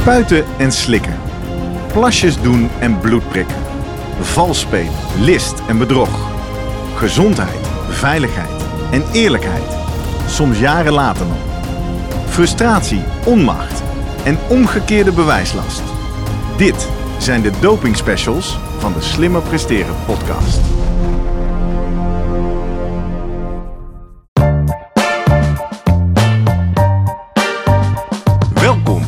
Spuiten en slikken. Plasjes doen en bloed prikken. Vals spelen, list en bedrog. Gezondheid, veiligheid en eerlijkheid. Soms jaren later nog. Frustratie, onmacht en omgekeerde bewijslast. Dit zijn de doping specials van de Slimmer Presteren podcast.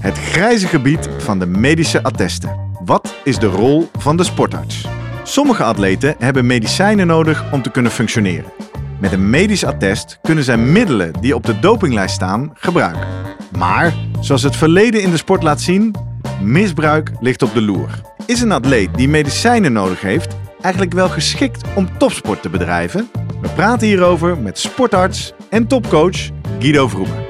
het grijze gebied van de medische attesten. Wat is de rol van de sportarts? Sommige atleten hebben medicijnen nodig om te kunnen functioneren. Met een medisch attest kunnen zij middelen die op de dopinglijst staan gebruiken. Maar, zoals het verleden in de sport laat zien, misbruik ligt op de loer. Is een atleet die medicijnen nodig heeft eigenlijk wel geschikt om topsport te bedrijven? We praten hierover met sportarts en topcoach Guido Vroemen.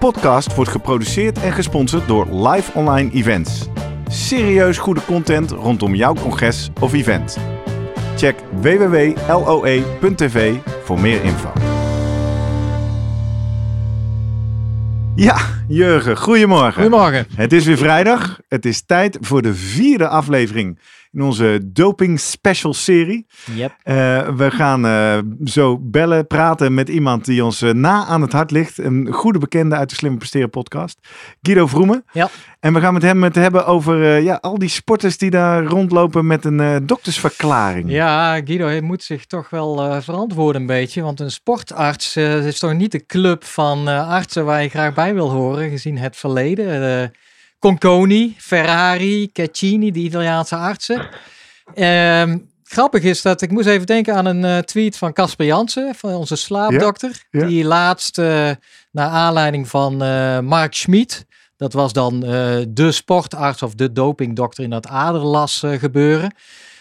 podcast wordt geproduceerd en gesponsord door Live Online Events. Serieus goede content rondom jouw congres of event. Check www.loe.tv voor meer info. Ja, Jurgen, goedemorgen. Goedemorgen. Het is weer vrijdag. Het is tijd voor de vierde aflevering in onze doping special serie. Yep. Uh, we gaan uh, zo bellen, praten met iemand die ons uh, na aan het hart ligt. Een goede bekende uit de Slimme Presteren podcast. Guido Vroemen. Ja. En we gaan met hem het hebben over ja, al die sporters die daar rondlopen met een doktersverklaring. Ja, Guido hij moet zich toch wel verantwoorden een beetje. Want een sportarts is toch niet de club van artsen waar je graag bij wil horen, gezien het verleden. Conconi, Ferrari, Caccini, de Italiaanse artsen. Ehm, grappig is dat ik moest even denken aan een uh, tweet van Casper Jansen, van onze slaapdokter. Ja, ja. Die laatst, uh, naar aanleiding van uh, Mark Schmid, dat was dan de sportarts of de dopingdokter in dat aderlas gebeuren.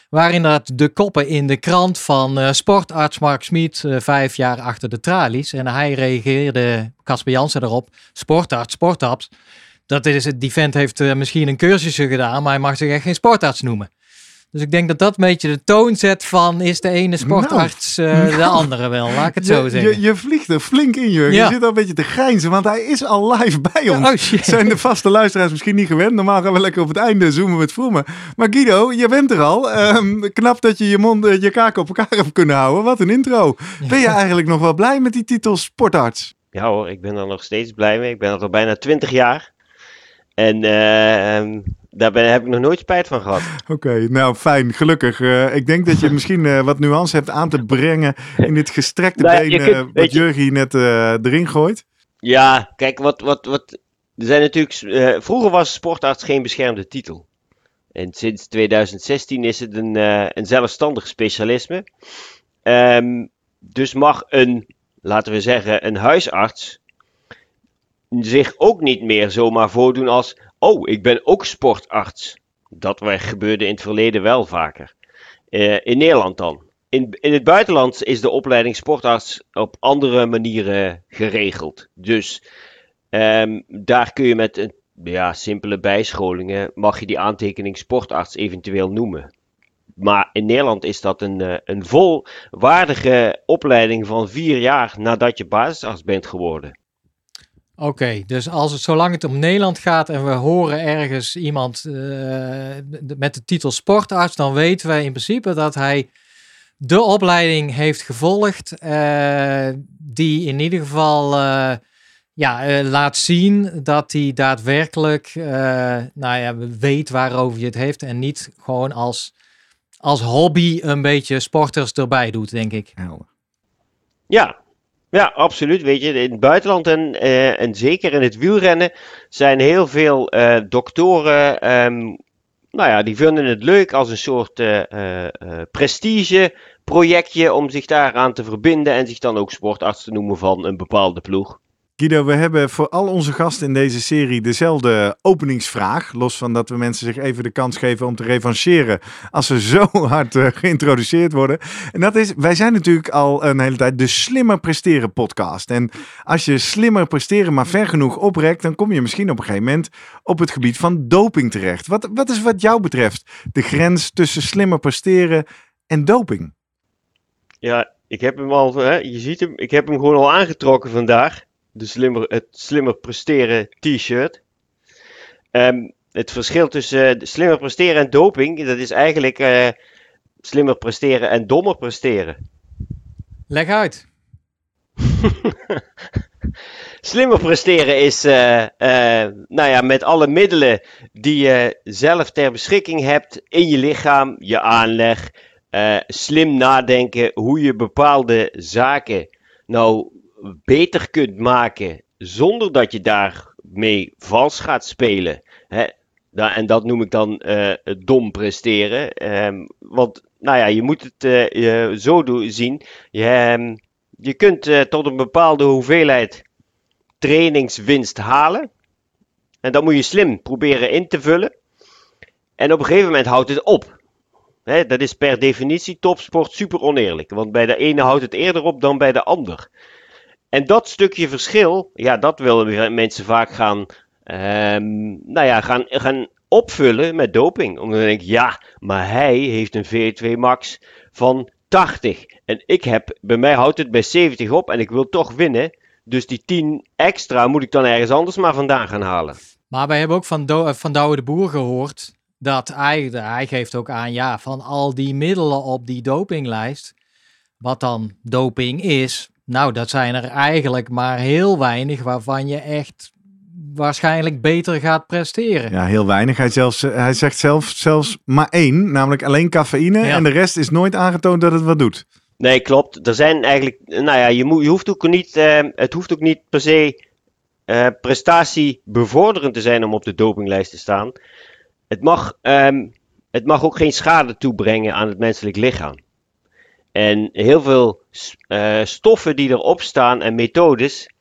Waarin dat de koppen in de krant van sportarts Mark Schmid vijf jaar achter de tralies. En hij reageerde, Casper Jansen erop, sportarts, sportarts dat is het, die vent heeft uh, misschien een cursusje gedaan, maar hij mag zich echt geen sportarts noemen. Dus ik denk dat dat een beetje de toon zet van is de ene sportarts nou, uh, nou. de andere wel, laat ik het je, zo zeggen. Je, je, vliegt er flink in, Jurgen. Ja. Je zit al een beetje te grijnzen, want hij is al live bij ons. Oh, shit. Zijn de vaste luisteraars misschien niet gewend. Normaal gaan we lekker op het einde zoomen met vroemen. Maar Guido, je bent er al. Um, knap dat je je, mond, uh, je kaken op elkaar hebt kunnen houden. Wat een intro. Ja. Ben je eigenlijk nog wel blij met die titel sportarts? Ja hoor, ik ben er nog steeds blij mee. Ik ben er al bijna twintig jaar. En uh, daar ben, heb ik nog nooit spijt van gehad. Oké, okay, nou fijn, gelukkig. Uh, ik denk dat je misschien uh, wat nuance hebt aan te brengen in dit gestrekte nou, been kunt, wat Jurgen hier net erin gooit. Ja, kijk, wat, wat, wat, er zijn natuurlijk, vroeger was sportarts geen beschermde titel. En sinds 2016 is het een, een zelfstandig specialisme. Um, dus mag een, laten we zeggen, een huisarts zich ook niet meer zomaar voordoen als: Oh, ik ben ook sportarts. Dat gebeurde in het verleden wel vaker. Uh, in Nederland dan. In, in het buitenland is de opleiding sportarts op andere manieren geregeld. Dus um, daar kun je met een ja, simpele bijscholingen, mag je die aantekening sportarts eventueel noemen. Maar in Nederland is dat een, een volwaardige opleiding van vier jaar nadat je basisarts bent geworden. Oké, okay, dus als het, zolang het om Nederland gaat en we horen ergens iemand uh, met de titel sportarts, dan weten wij in principe dat hij de opleiding heeft gevolgd, uh, die in ieder geval uh, ja, eh, laat zien dat hij daadwerkelijk uh, nou ja, weet waarover je het heeft. En niet gewoon als, als hobby een beetje sporters erbij doet, denk ik. Ja, ja, absoluut. Weet je, in het buitenland en, uh, en zeker in het wielrennen zijn heel veel doktoren. Um, nou ja, die vinden het leuk als een soort prestige projectje om zich daaraan te verbinden en zich dan ook sportarts te noemen van een bepaalde ploeg. Guido, we hebben voor al onze gasten in deze serie dezelfde openingsvraag. Los van dat we mensen zich even de kans geven om te revancheren als ze zo hard uh, geïntroduceerd worden. En dat is, wij zijn natuurlijk al een hele tijd de Slimmer Presteren podcast. En als je slimmer presteren maar ver genoeg oprekt, dan kom je misschien op een gegeven moment op het gebied van doping terecht. Wat, wat is wat jou betreft de grens tussen slimmer presteren en doping? Ja, ik heb hem al, hè, je ziet hem, ik heb hem gewoon al aangetrokken vandaag de slimmer, het slimmer presteren t-shirt. Um, het verschil tussen uh, slimmer presteren en doping, dat is eigenlijk uh, slimmer presteren en dommer presteren. Leg uit. slimmer presteren is, uh, nou ja, met alle middelen die je zelf ter beschikking hebt in je lichaam, je aanleg, slim nadenken hoe je bepaalde zaken nou beter kunt maken zonder dat je daarmee vals gaat spelen. Hè? en dat noem ik dan uh, dom presteren. Um, want nou ja, je moet het uh, zo doen, zien. Je, um, je kunt uh, tot een bepaalde hoeveelheid trainingswinst halen. En dat moet je slim proberen in te vullen. En op een gegeven moment houdt het op. Dat is per definitie topsport super oneerlijk. Want bij de ene houdt het eerder op dan bij de ander. En dat stukje verschil, ja, dat willen mensen vaak gaan, um, nou ja, gaan, gaan opvullen met doping. Omdat ik denk, ja, maar hij heeft een VO2 max van 80. En ik heb, bij mij houdt het bij 70 op en ik wil toch winnen. Dus die 10 extra moet ik dan ergens anders maar vandaan gaan halen. Maar wij hebben ook van, Do van Douwe de Boer gehoord dat hij, hij geeft ook aan, ja, van al die middelen op die dopinglijst, wat dan doping is, nou, dat zijn er eigenlijk maar heel weinig waarvan je echt waarschijnlijk beter gaat presteren. Ja, heel weinig. Hij, zelfs, hij zegt zelf zelfs maar één, namelijk alleen cafeïne. En de rest is nooit aangetoond dat het wat doet. Nee, klopt. Er zijn eigenlijk, nou ja, je, moet, je hoeft ook niet, uh, het hoeft ook niet per se uh, prestatiebevorderend te zijn om op de dopinglijst te staan. Het mag, um, het mag ook geen schade toebrengen aan het menselijk lichaam. En heel veel uh, stoffen die erop staan en methodes,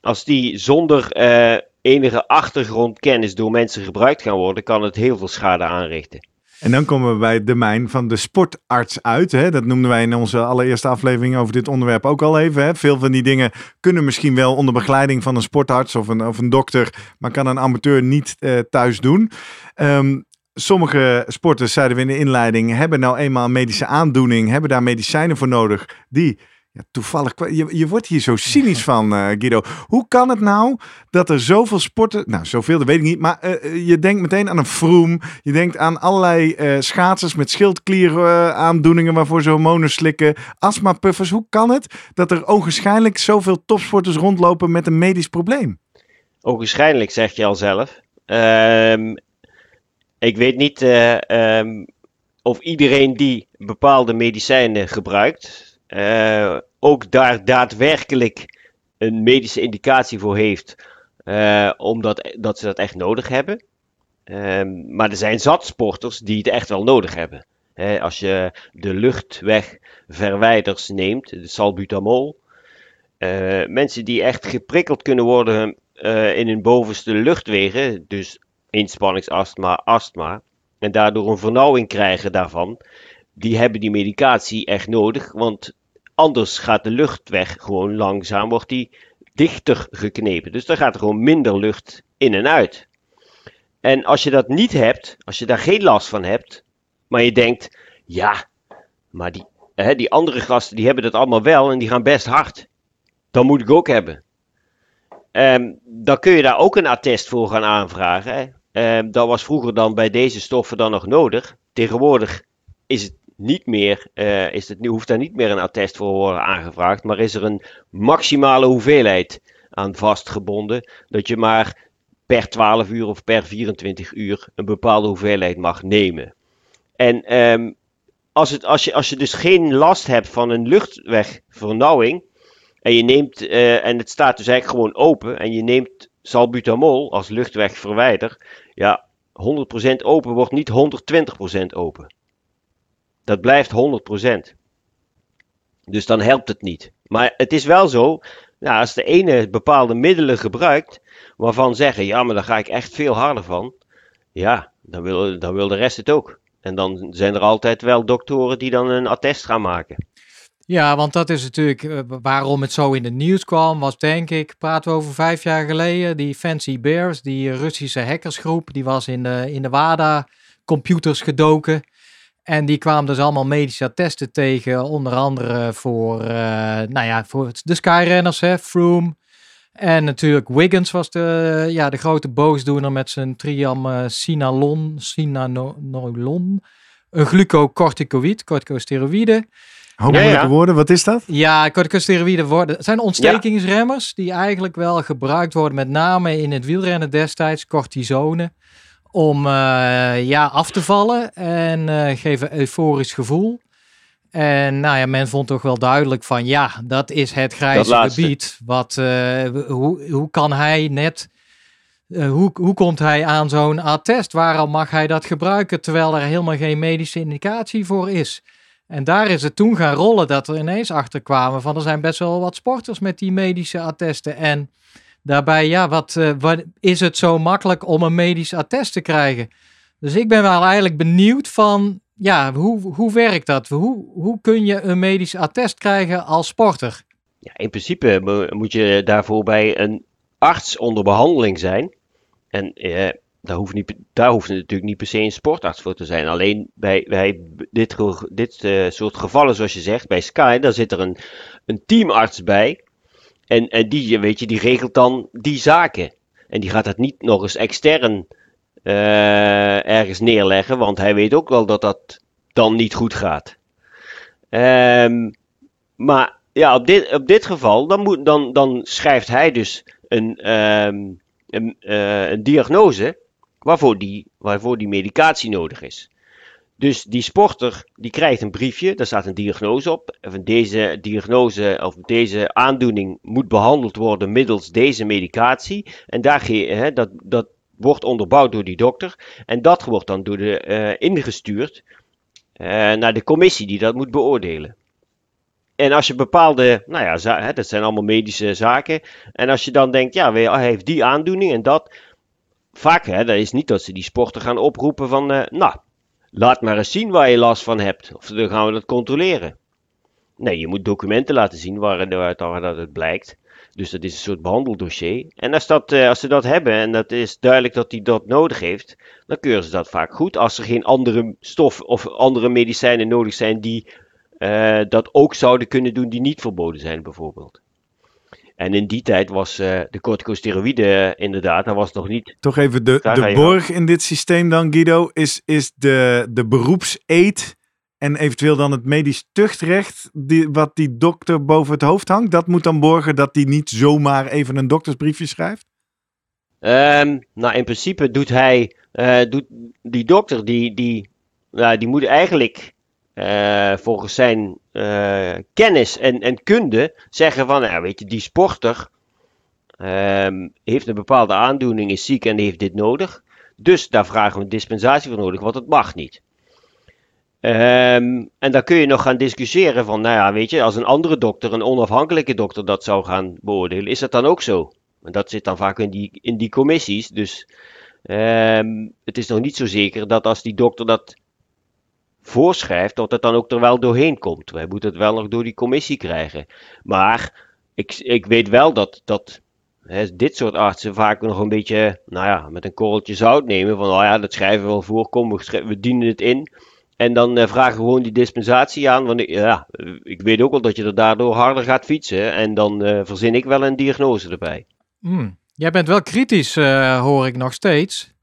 als die zonder uh, enige achtergrondkennis door mensen gebruikt gaan worden, kan het heel veel schade aanrichten. En dan komen we bij het domein van de sportarts uit. Hè? Dat noemden wij in onze allereerste aflevering over dit onderwerp ook al even. Hè? Veel van die dingen kunnen misschien wel onder begeleiding van een sportarts of een, of een dokter, maar kan een amateur niet uh, thuis doen. Um, sommige sporters, zeiden we in de inleiding, hebben nou eenmaal een medische aandoening, hebben daar medicijnen voor nodig, die ja, toevallig, je, je wordt hier zo cynisch van, uh, Guido. Hoe kan het nou dat er zoveel sporten, nou zoveel, dat weet ik niet, maar uh, je denkt meteen aan een vroom, je denkt aan allerlei uh, schaatsers met schildklieraandoeningen waarvoor ze hormonen slikken, astmapuffers. Hoe kan het dat er onwaarschijnlijk zoveel topsporters rondlopen met een medisch probleem? Onwaarschijnlijk, zeg je al zelf. Ehm, ik weet niet uh, um, of iedereen die bepaalde medicijnen gebruikt, uh, ook daar daadwerkelijk een medische indicatie voor heeft, uh, omdat dat ze dat echt nodig hebben. Um, maar er zijn zat sporters die het echt wel nodig hebben. He, als je de luchtwegverwijders neemt, de salbutamol, mensen die echt geprikkeld kunnen worden in hun bovenste luchtwegen, dus inspanningsastma, astma, en daardoor een vernauwing krijgen daarvan, die hebben die medicatie echt nodig, want anders gaat de luchtweg gewoon langzaam, wordt die dichter geknepen. Dus dan gaat er gewoon minder lucht in en uit. En als je dat niet hebt, als je daar geen last van hebt, maar je denkt, ja, maar die, hè, die andere gasten die hebben dat allemaal wel en die gaan best hard. Dan moet ik ook hebben. Um, dan kun je daar ook een attest voor gaan aanvragen. Hè? Um, dat was vroeger dan bij deze stoffen dan nog nodig. Tegenwoordig is het niet meer, uh, is het, hoeft daar niet meer een attest voor worden aangevraagd, maar is er een maximale hoeveelheid aan vastgebonden. Dat je maar per 12 uur of per 24 uur een bepaalde hoeveelheid mag nemen. En ehm, als, het, als, je, als je dus geen last hebt van een luchtwegvernauwing. En je neemt, eh, en het staat dus eigenlijk gewoon open. En je neemt salbutamol als luchtwegverwijder. Ja, 100% open wordt niet 120% open. Dat blijft 100%. Dus dan helpt het niet. Maar het is wel zo, nou, als de ene bepaalde middelen gebruikt, waarvan zeggen, ja, maar daar ga ik echt veel harder van. Ja, dan wil, dan wil de rest het ook. En dan zijn er altijd wel doktoren die dan een attest gaan maken. Ja, want dat is natuurlijk uh, waarom het zo in het nieuws kwam, was denk ik, praten we over vijf jaar geleden, die Fancy Bears, die Russische hackersgroep, die was in de, in de WADA-computers gedoken. En die kwamen dus allemaal medische attesten tegen, onder andere voor, uh, nou ja, voor de Skyrunners, hè, Froome. En natuurlijk Wiggins was de, ja, de grote boosdoener met zijn triam Sinalon, Sinanolon, een glucocorticoïd, corticosteroïde. Hopelijke ja, woorden, wat is dat? Ja, corticosteroïden worden, zijn ontstekingsremmers die eigenlijk wel gebruikt worden, met name in het wielrennen destijds, cortisone om uh, ja, af te vallen en uh, geven euforisch gevoel. En nou ja, men vond toch wel duidelijk van ja, dat is het grijze gebied. Wat, uh, hoe, hoe kan hij net, hoe, hoe komt hij aan zo'n attest? Waarom mag hij dat gebruiken terwijl er helemaal geen medische indicatie voor is? En daar is het toen gaan rollen dat er ineens achter kwamen van er zijn best wel wat sporters met die medische attesten. En Daarbij, ja, wat, uh, wat, is het zo makkelijk om een medisch attest te krijgen? Dus ik ben wel eigenlijk benieuwd van, ja, hoe, hoe werkt dat? Hoe, hoe kun je een medisch attest krijgen als sporter? Ja, in principe moet je daarvoor bij een arts onder behandeling zijn. En eh, daar, hoeft niet, daar hoeft natuurlijk niet per se een sportarts voor te zijn. Alleen bij, bij dit, dit uh, soort gevallen, zoals je zegt, bij Sky, daar zit er een, een teamarts bij. En, en die, weet je, die regelt dan die zaken. En die gaat dat niet nog eens extern uh, ergens neerleggen, want hij weet ook wel dat dat dan niet goed gaat. Um, maar ja, op dit, op dit geval, dan, moet, dan, dan schrijft hij dus een, um, een, uh, een diagnose waarvoor die, waarvoor die medicatie nodig is. Dus die sporter die krijgt een briefje, daar staat een diagnose op. Van deze diagnose of deze aandoening moet behandeld worden middels deze medicatie. En daar, hè, dat, dat wordt onderbouwd door die dokter. En dat wordt dan door de, uh, ingestuurd uh, naar de commissie die dat moet beoordelen. En als je bepaalde, nou ja, hè, dat zijn allemaal medische zaken. En als je dan denkt, ja, hij heeft die aandoening en dat. Vaak, hè, dat is niet dat ze die sporter gaan oproepen van, uh, nou, Laat maar eens zien waar je last van hebt. Of dan gaan we dat controleren. Nee, je moet documenten laten zien waaruit dat het blijkt. Dus dat is een soort behandeldossier. En als, dat, eh, als ze dat hebben en dat is duidelijk dat hij dat nodig heeft, dan keuren ze dat vaak goed. Als er geen andere stof of andere medicijnen nodig zijn die uh, dat ook zouden kunnen doen, die niet verboden zijn, bijvoorbeeld. En in die tijd was uh, de corticosteroïde inderdaad, dat was nog niet. Toch even de, de borg in dit systeem dan, Guido, is, is de, de beroepseed en eventueel dan het medisch tuchtrecht, die, wat die dokter boven het hoofd hangt. Dat moet dan borgen dat hij niet zomaar even een doktersbriefje schrijft? Um, nou, in principe doet hij, uh, doet die dokter, die, die, nou, die moet eigenlijk uh, volgens zijn uh, kennis en, en kunde zeggen van, nou, weet je, die sporter um, heeft een bepaalde aandoening, is ziek en heeft dit nodig. Dus daar vragen we een dispensatie voor nodig, want het mag niet. Um, en dan kun je nog gaan discussiëren van, nou ja, weet je, als een andere dokter, een onafhankelijke dokter dat zou gaan beoordelen, is dat dan ook zo? En dat zit dan vaak in die, in die commissies. Dus um, het is nog niet zo zeker dat als die dokter dat voorschrijft, dat het dan ook er wel doorheen komt. Wij moeten het wel nog door die commissie krijgen. Maar ik, ik weet wel dat, dat hè, dit soort artsen vaak nog een beetje, nou ja, met een korreltje zout nemen. Van, oh ja, dat schrijven we wel voor, kom, we, we dienen het in. En dan uh, vragen we gewoon die dispensatie aan. Want ik, ja, ik weet ook wel dat je er daardoor harder gaat fietsen. En dan uh, verzin ik wel een diagnose erbij. Hmm. Jij bent wel kritisch, uh, hoor ik nog steeds.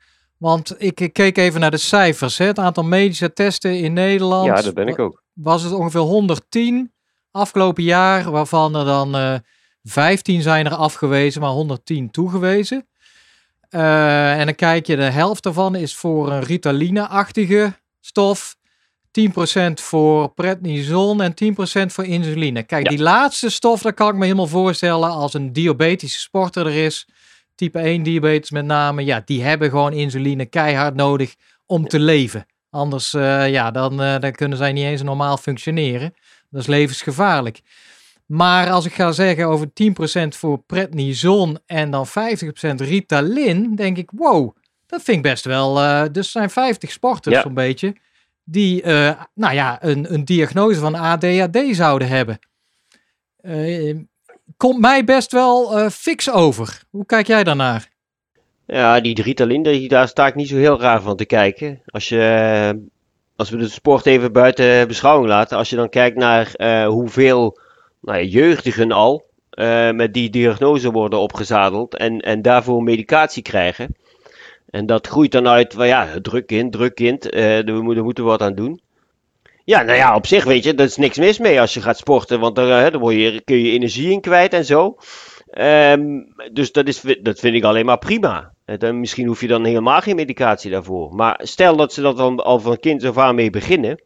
Want ik, keek even naar de cijfers. Hè. Het aantal medische testen in Nederland. Ja, dat ben ik ook. Was het ongeveer 110 afgelopen jaar, waarvan er dan uh, 15 zijn er afgewezen, maar 110 toegewezen. Uh, en dan kijk je, de helft daarvan is voor een Ritaline-achtige stof. 10% voor prednison en 10% voor insuline. Kijk, die laatste stof, daar kan ik me helemaal voorstellen als een diabetische sporter er is. Type 1 diabetes met name. Ja, die hebben gewoon insuline keihard nodig om te leven. Anders, uh, ja, dan, uh, dan kunnen zij niet eens normaal functioneren. Dat is levensgevaarlijk. Maar als ik ga zeggen over 10% voor prednison en dan 50% Ritalin, denk ik, wow, dat vind ik best wel. Uh, dus zijn 50 sporters ja. zo'n beetje die, nou ja, een, een diagnose van ADHD zouden hebben. Komt mij best wel uh, fix over. Hoe kijk jij daarnaar? Ja, die Ritalin, daar sta ik niet zo heel raar van te kijken. Als, je, als we de sport even buiten beschouwing laten, als je dan kijkt naar hoeveel nou jeugdigen al met die diagnose worden opgezadeld en, en daarvoor medicatie krijgen. En dat groeit dan uit van ja, druk kind, druk kind, uh, we moeten, moeten wat aan doen. Ja, nou ja, op zich weet je, er is niks mis mee als je gaat sporten, want daar, uh, word je, kun je energie in kwijt en zo. Um, dus dat, is, dat vind ik alleen maar prima. En dan, misschien hoef je dan helemaal geen medicatie daarvoor. Maar stel dat ze dat dan al van kind af aan mee beginnen.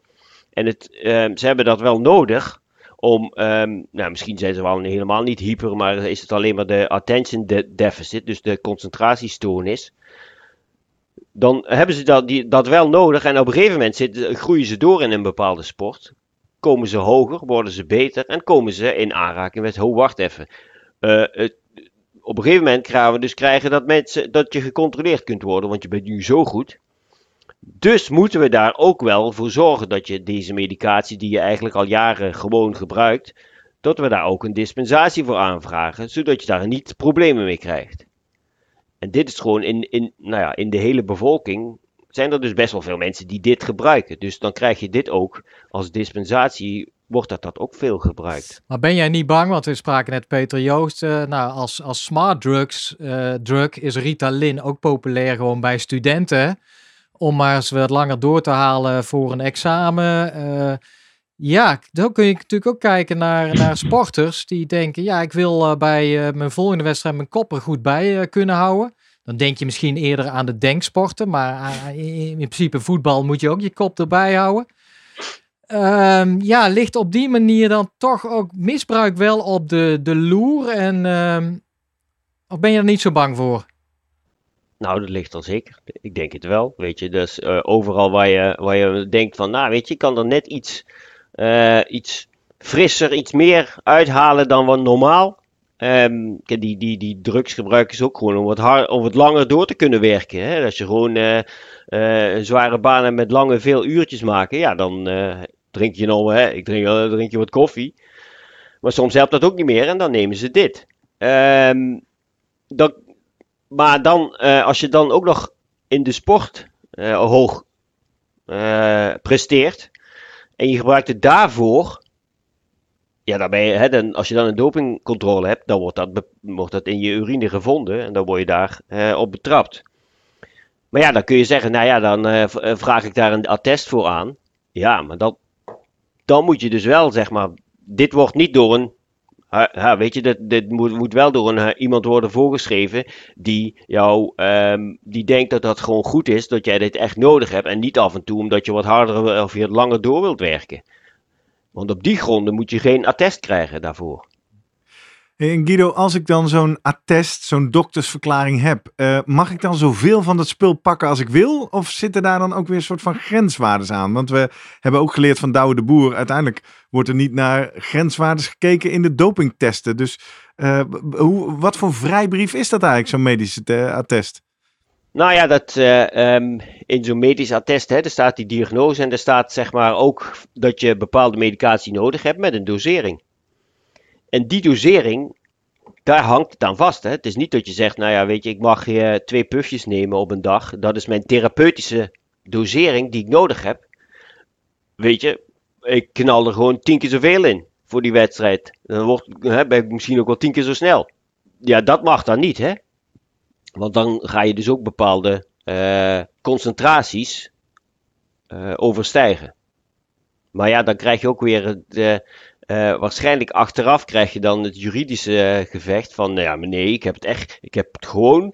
En het, um, ze hebben dat wel nodig om, um, nou misschien zijn ze wel helemaal niet hyper, maar is het alleen maar de attention deficit, dus de concentratiestoornis dan hebben ze dat, die, dat wel nodig. En op een gegeven moment zitten, groeien ze door in een bepaalde sport. Komen ze hoger, worden ze beter en komen ze in aanraking met, oh wacht even. Uh, het, op een gegeven moment gaan we dus krijgen dat, mensen, dat je gecontroleerd kunt worden, want je bent nu zo goed. Dus moeten we daar ook wel voor zorgen dat je deze medicatie, die je eigenlijk al jaren gewoon gebruikt, dat we daar ook een dispensatie voor aanvragen, zodat je daar niet problemen mee krijgt. En dit is gewoon in, in, nou ja, in de hele bevolking zijn er dus best wel veel mensen die dit gebruiken. Dus dan krijg je dit ook als dispensatie, wordt dat, dat ook veel gebruikt. Maar ben jij niet bang, want we spraken net Peter Joost, uh, nou als, als smart drugs, uh, drug is Ritalin ook populair gewoon bij studenten. Om maar eens wat langer door te halen voor een examen. Uh, ja, dan kun je natuurlijk ook kijken naar, naar sporters die denken, ja, ik wil bij mijn volgende wedstrijd mijn kop er goed bij kunnen houden. Dan denk je misschien eerder aan de denksporten, maar in principe voetbal moet je ook je kop erbij houden. Um, ja, ligt op die manier dan toch ook misbruik wel op de, de loer? En, um, of ben je er niet zo bang voor? Nou, dat ligt er zeker. Ik denk het wel. Weet je, dus overal waar je, waar je denkt van, nou, weet je, kan er net iets uh, iets frisser, iets meer uithalen dan wat normaal. Um, die, die, die drugsgebruik is ook gewoon om wat, hard, om wat langer door te kunnen werken. Hè? Als je gewoon uh, uh, zware banen met lange veel uurtjes maken, ja, dan drink je nog, hè? ik drink, drink je wat koffie. Maar soms helpt dat ook niet meer en dan nemen ze dit. Dat, maar dan, als je dan ook nog in de sport hoog presteert, en je gebruikt het daarvoor, ja, je, hè, dan, als je dan een dopingcontrole hebt, dan wordt dat, wordt dat in je urine gevonden en dan word je daar eh, op betrapt. Maar ja, dan kun je zeggen, nou ja, dan uh, vraag ik daar een attest voor aan. Ja, maar dat, dan moet je dus wel, zeg maar, dit wordt niet door een weet je, dit, moet, moet, wel door een, iemand worden voorgeschreven die jou, um, die denkt dat dat gewoon goed is, dat jij dit echt nodig hebt en niet af en toe omdat je wat harder of je langer door wilt werken. Want op die gronden moet je geen attest krijgen daarvoor. En Guido, als ik dan zo'n attest, zo'n doktersverklaring heb, uh, mag ik dan zoveel van dat spul pakken als ik wil? Of zitten daar dan ook weer een soort van grenswaardes aan? Want we hebben ook geleerd van Douwe de Boer, uiteindelijk wordt er niet naar grenswaardes gekeken in de dopingtesten. Dus uh, hoe, wat voor vrijbrief is dat eigenlijk, zo'n medische attest? Nou ja, dat, uh, um, in zo'n medisch attest hè, er staat die diagnose en er staat zeg maar ook dat je bepaalde medicatie nodig hebt met een dosering. En die dosering, daar hangt het aan vast. Hè? Het is niet dat je zegt, nou ja, weet je, ik mag uh, twee puffjes nemen op een dag. Dat is mijn therapeutische dosering die ik nodig heb. Weet je, ik knal er gewoon tien keer zoveel in voor die wedstrijd. Dan wordt, hè, ben ik misschien ook wel tien keer zo snel. Ja, dat mag dan niet, hè. Want dan ga je dus ook bepaalde uh, concentraties uh, overstijgen. Maar ja, dan krijg je ook weer het, Uh, waarschijnlijk achteraf krijg je dan het juridische gevecht van, nou ja, maar nee, ik heb het echt, ik heb het gewoon,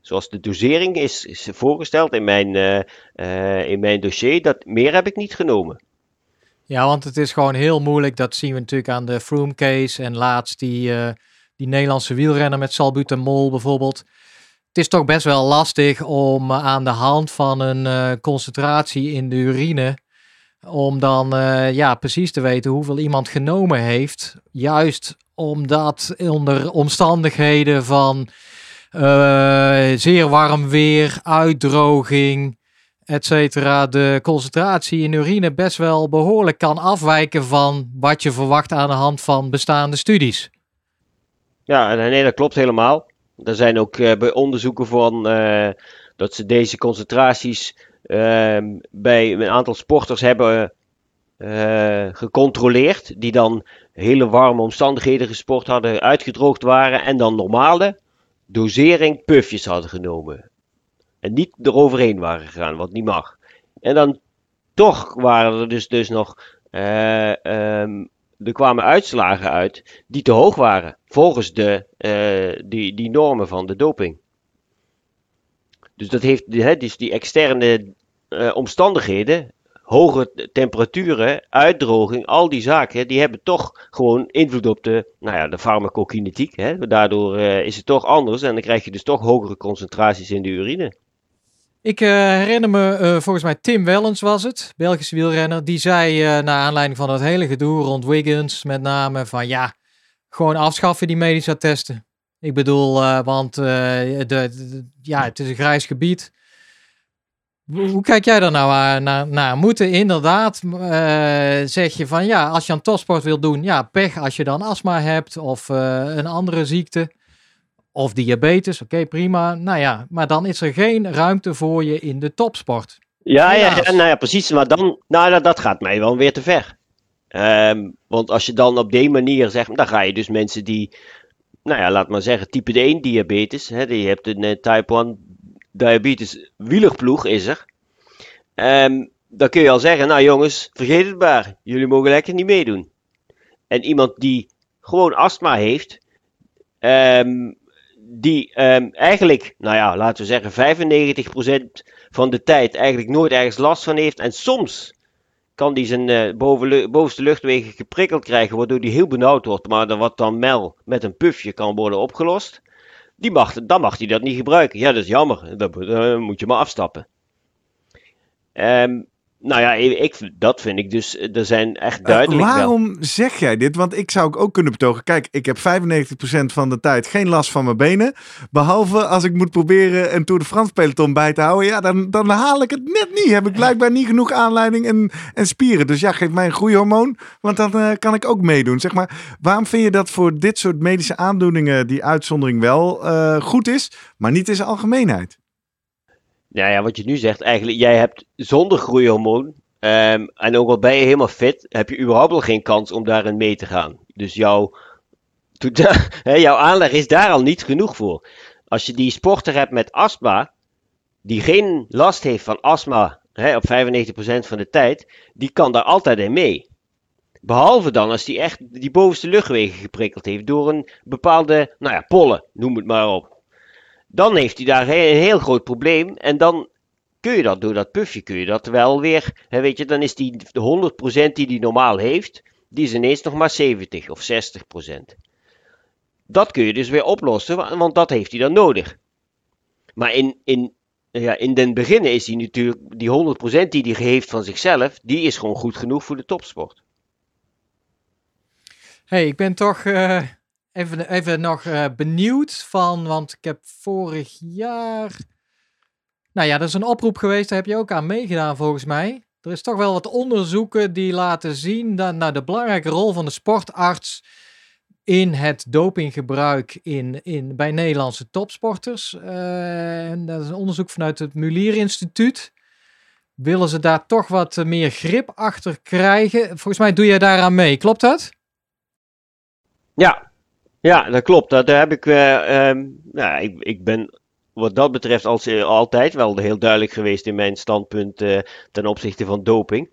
zoals de dosering is, is voorgesteld in mijn, in mijn dossier, dat meer heb ik niet genomen. Ja, want het is gewoon heel moeilijk. Dat zien we natuurlijk aan de Froome case. En laatst die, die Nederlandse wielrenner met salbutamol bijvoorbeeld. Het is toch best wel lastig om aan de hand van een uh, concentratie in de urine... om dan uh, ja, precies te weten hoeveel iemand genomen heeft. Juist omdat onder omstandigheden van zeer warm weer, uitdroging et cetera, de concentratie in urine best wel behoorlijk kan afwijken van wat je verwacht aan de hand van bestaande studies. Ja, nee, dat klopt helemaal. Er zijn ook uh, bij onderzoeken van uh, dat ze deze concentraties uh, bij een aantal sporters hebben eh, gecontroleerd, die dan hele warme omstandigheden gesport hadden, uitgedroogd waren en dan normale dosering puffjes hadden genomen. En niet eroverheen waren gegaan, wat niet mag. En dan toch waren er dus, dus nog. Um, er kwamen uitslagen uit die te hoog waren. Volgens de, uh, die, die normen van de doping. Dus dat heeft hè, dus die externe uh, omstandigheden, hoge temperaturen, uitdroging, al die zaken, die hebben toch gewoon invloed op de, nou ja, de farmacokinetiek. Hè. Daardoor uh, is het toch anders en dan krijg je dus toch hogere concentraties in de urine. Ik uh, herinner me, uh, volgens mij Tim Wellens was het, Belgische wielrenner, die zei uh, naar aanleiding van dat hele gedoe rond Wiggins met name van ja, gewoon afschaffen die medische attesten. Ik bedoel, want de, de, ja, het is een grijs gebied. Hoe kijk jij daar nou naar? naar? Moeten inderdaad, zeg je van ja, als je een topsport wil doen, ja, pech als je dan astma hebt of een andere ziekte. Of diabetes, oké, prima. Nou ja, maar dan is er geen ruimte voor je in de topsport. Ja, ja, ja, nou ja, precies. Maar dan, nou, dat, dat gaat mij wel weer te ver. Um, want als je dan op die manier zegt, dan ga je dus mensen die, nou ja, laat maar zeggen, type 1 diabetes. Hè, je hebt een type 1 diabetes wielerploeg, is er. Um, dan kun je al zeggen, nou jongens, vergeet het maar. Jullie mogen lekker niet meedoen. En iemand die gewoon astma heeft, um, die um, eigenlijk, nou ja, laten we zeggen 95% van de tijd eigenlijk nooit ergens last van heeft. En soms kan die zijn boven, bovenste luchtwegen geprikkeld krijgen, waardoor die heel benauwd wordt, maar dan wat dan mel met een pufje kan worden opgelost. Die mag, dan mag hij dat niet gebruiken. Ja, dat is jammer. Dan, moet je maar afstappen. Um, nou ja, ik, dat vind ik dus, eh, er zijn echt eh, duidelijk. Uh, waarom zeg jij dit? Want ik zou ook kunnen betogen. Kijk, ik heb 95% van de tijd geen last van mijn benen. Behalve als ik moet proberen een Tour de France peloton bij te houden. Ja, dan, dan haal ik het net niet. Heb ik blijkbaar niet genoeg aanleiding en, en spieren. Dus ja, geef mij een groeihormoon. Want dan uh, kan ik ook meedoen. Zeg maar, waarom vind je dat voor dit soort medische aandoeningen die uitzondering wel uh, goed is, maar niet in zijn algemeenheid? Nou ja, wat je nu zegt, eigenlijk, jij hebt zonder groeihormoon, um, en ook al ben je helemaal fit, heb je überhaupt al geen kans om daarin mee te gaan. Dus jouw, jouw aanleg is daar al niet genoeg voor. Als je die sporter hebt met astma, die geen last heeft van astma op 95% van de tijd, die kan daar altijd in mee. Behalve dan als die echt die bovenste luchtwegen geprikkeld heeft door een bepaalde, nou ja, pollen, noem het maar op dan heeft hij daar een heel groot probleem. En dan kun je dat door dat puffje, kun je dat wel weer, weet je, dan is die de 100% die hij normaal heeft, die is ineens nog maar 70 of 60%. Dat kun je dus weer oplossen, want dat heeft hij dan nodig. Maar in, in, ja, in den beginnen is hij natuurlijk, die 100% die hij heeft van zichzelf, die is gewoon goed genoeg voor de topsport. hey, ik ben toch uh, even, even nog uh, benieuwd van, want ik heb vorig jaar. Nou ja, er is een oproep geweest, daar heb je ook aan meegedaan volgens mij. Er is toch wel wat onderzoeken die laten zien dat, nou, de belangrijke rol van de sportarts in het dopinggebruik in, in, bij Nederlandse topsporters. Uh, en dat is een onderzoek vanuit het Mulier Instituut. Willen ze daar toch wat meer grip achter krijgen? Volgens mij doe jij daaraan mee, klopt dat? Ja, ja, dat klopt. Dat, heb ik, uh, nou, ik, ik ben wat dat betreft als, uh, altijd wel heel duidelijk geweest in mijn standpunt uh, ten opzichte van doping.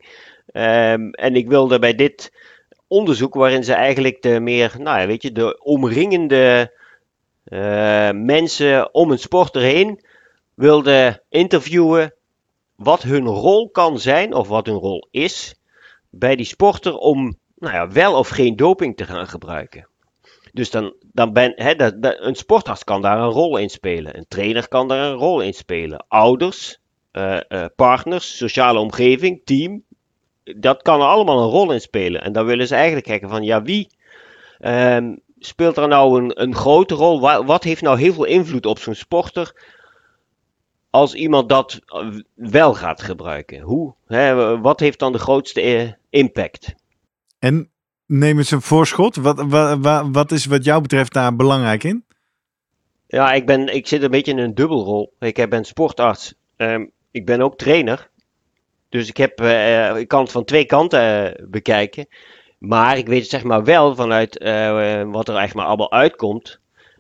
Um, en ik wilde bij dit onderzoek waarin ze eigenlijk de meer, nou ja, weet je, de omringende uh, mensen om een sporter heen wilden interviewen wat hun rol kan zijn of wat hun rol is bij die sporter om nou ja, wel of geen doping te gaan gebruiken. Dus dan, dan ben, hè, dat, een sportarts kan daar een rol in spelen. Een trainer kan daar een rol in spelen. Ouders, uh, uh, partners, sociale omgeving, team. Dat kan er allemaal een rol in spelen. En dan willen ze eigenlijk kijken van ja, wie um, speelt er nou een, een grote rol? Wat, wat heeft nou heel veel invloed op zo'n sporter? Als iemand dat wel gaat gebruiken. Hoe, hè, wat heeft dan de grootste impact? En neem eens een voorschot. Wat, wat, wat is wat jou betreft daar belangrijk in? Ja, ik, ben, ik zit een beetje in een dubbelrol. Ik ben sportarts. Um, ik ben ook trainer. Dus ik, heb, uh, ik kan het van twee kanten uh, bekijken. Maar ik weet zeg maar wel vanuit wat er eigenlijk maar allemaal uitkomt.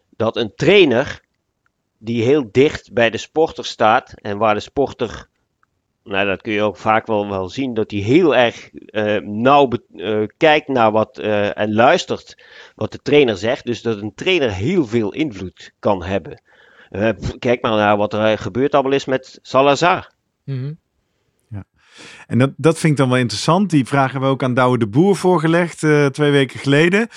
Dat een trainer die heel dicht bij de sporter staat. En waar de sporter nou, dat kun je ook vaak wel, wel zien, dat hij heel erg uh, nauw uh, kijkt naar wat uh, en luistert wat de trainer zegt. Dus dat een trainer heel veel invloed kan hebben. kijk maar naar wat er gebeurt allemaal is met Salazar. Mm -hmm. ja. En dat, dat vind ik dan wel interessant. Die vragen we ook aan Douwe de Boer voorgelegd twee weken geleden.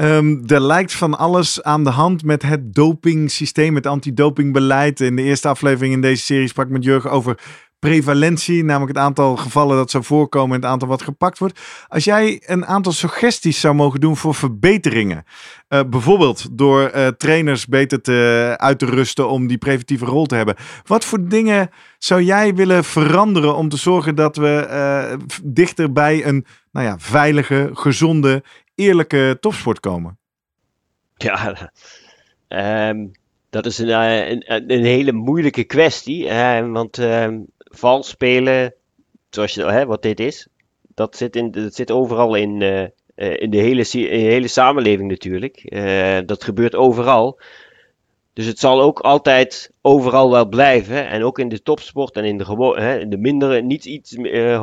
Um, er lijkt van alles aan de hand met het dopingsysteem, het antidopingbeleid. In de eerste aflevering in deze serie sprak ik met Jurgen over prevalentie, namelijk het aantal gevallen dat zou voorkomen en het aantal wat gepakt wordt. Als jij een aantal suggesties zou mogen doen voor verbeteringen, uh, bijvoorbeeld door uh, trainers beter te, uit te rusten om die preventieve rol te hebben. Wat voor dingen zou jij willen veranderen om te zorgen dat we uh, dichter bij een nou ja, veilige, gezonde, eerlijke topsport komen? Ja, um, dat is een, een, een, hele moeilijke kwestie. want ehm, vals spelen, zoals je, hè, wat dit is, dat zit, in, dat zit overal in, uh, in, de hele, hele samenleving natuurlijk. Uh, dat gebeurt overal. Dus het zal ook altijd overal wel blijven. En ook in de topsport en in de, hè, in de mindere, niet iets uh,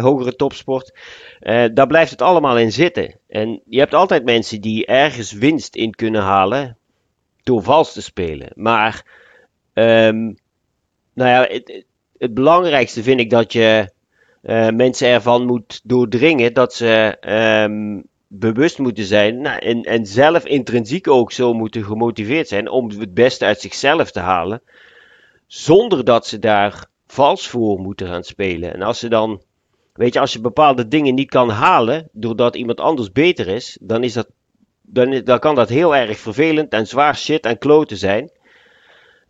hogere topsport. daar blijft het allemaal in zitten. En je hebt altijd mensen die ergens winst in kunnen halen door vals te spelen. Maar, um, nou ja, het belangrijkste vind ik dat je uh, mensen ervan moet doordringen dat ze um, bewust moeten zijn nou, en, en zelf intrinsiek ook zo moeten gemotiveerd zijn om het beste uit zichzelf te halen, zonder dat ze daar vals voor moeten gaan spelen. En als ze dan, weet je, als je bepaalde dingen niet kan halen doordat iemand anders beter is, dan is dat, dan, dan kan dat heel erg vervelend en zwaar shit en kloten zijn.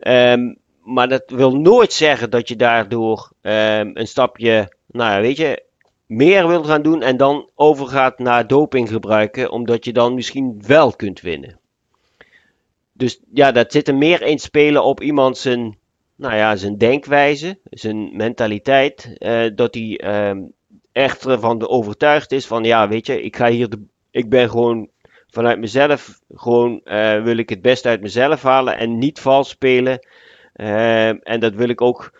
Um, maar dat wil nooit zeggen dat je daardoor um, een stapje, nou ja, weet je, meer wilt gaan doen en dan overgaat naar doping gebruiken, omdat je dan misschien wel kunt winnen. Dus ja, dat zit er meer in spelen op iemand zijn, nou ja, zijn denkwijze, zijn mentaliteit, uh, dat hij um, echt ervan overtuigd is van, ja, weet je, ik ga hier, de, ik ben gewoon vanuit mezelf, gewoon uh, wil ik het best uit mezelf halen en niet vals spelen. Uh, en dat wil ik ook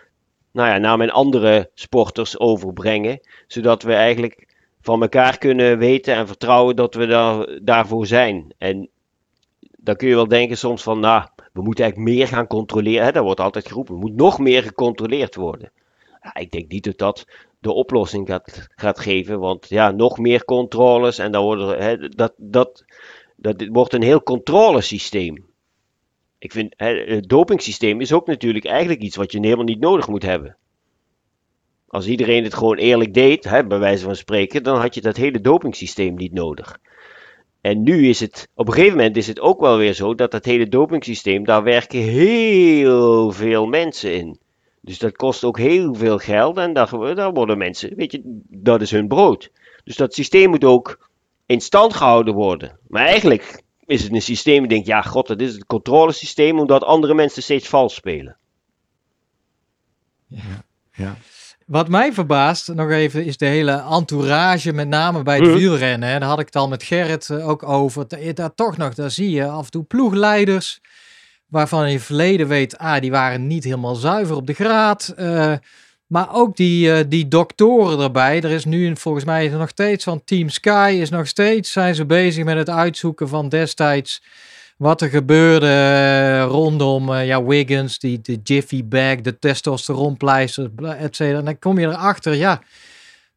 nou ja, naar mijn andere sporters overbrengen. Zodat we eigenlijk van elkaar kunnen weten en vertrouwen dat we daar, daarvoor zijn. En dan kun je wel denken soms van, nou, we moeten eigenlijk meer gaan controleren. Hè, dat wordt altijd geroepen, er moet nog meer gecontroleerd worden. Ja, ik denk niet dat dat de oplossing gaat, gaat geven. Want ja, nog meer controles en dan worden, hè, dat, dat, dat, dat wordt een heel controlesysteem ik vind het dopingsysteem is ook natuurlijk eigenlijk iets wat je helemaal niet nodig moet hebben. Als iedereen het gewoon eerlijk deed, hè, bij wijze van spreken, dan had je dat hele dopingsysteem niet nodig. En nu is het, op een gegeven moment is het ook wel weer zo dat dat hele dopingsysteem, daar werken heel veel mensen in. Dus dat kost ook heel veel geld en daar, daar worden mensen, weet je, dat is hun brood. Dus dat systeem moet ook in stand gehouden worden. Maar eigenlijk is het een systeem die denkt, ja god, dat is het controlesysteem omdat andere mensen steeds vals spelen. Ja. ja. Wat mij verbaast, nog even, is de hele entourage, met name bij het mhm. wielrennen. Daar had ik het al met Gerrit eh, ook over. Daar toch nog, daar zie je af en toe ploegleiders, waarvan je verleden weet, ah, die waren niet helemaal zuiver op de graad. Uh, Maar ook die, uh, die doktoren erbij. Er is nu volgens mij nog steeds van Team Sky is nog steeds zijn ze bezig met het uitzoeken van destijds wat er gebeurde uh, rondom uh, ja, Wiggins, die, de Jiffy bag, de testosteronpleister, et cetera. En dan kom je erachter, ja,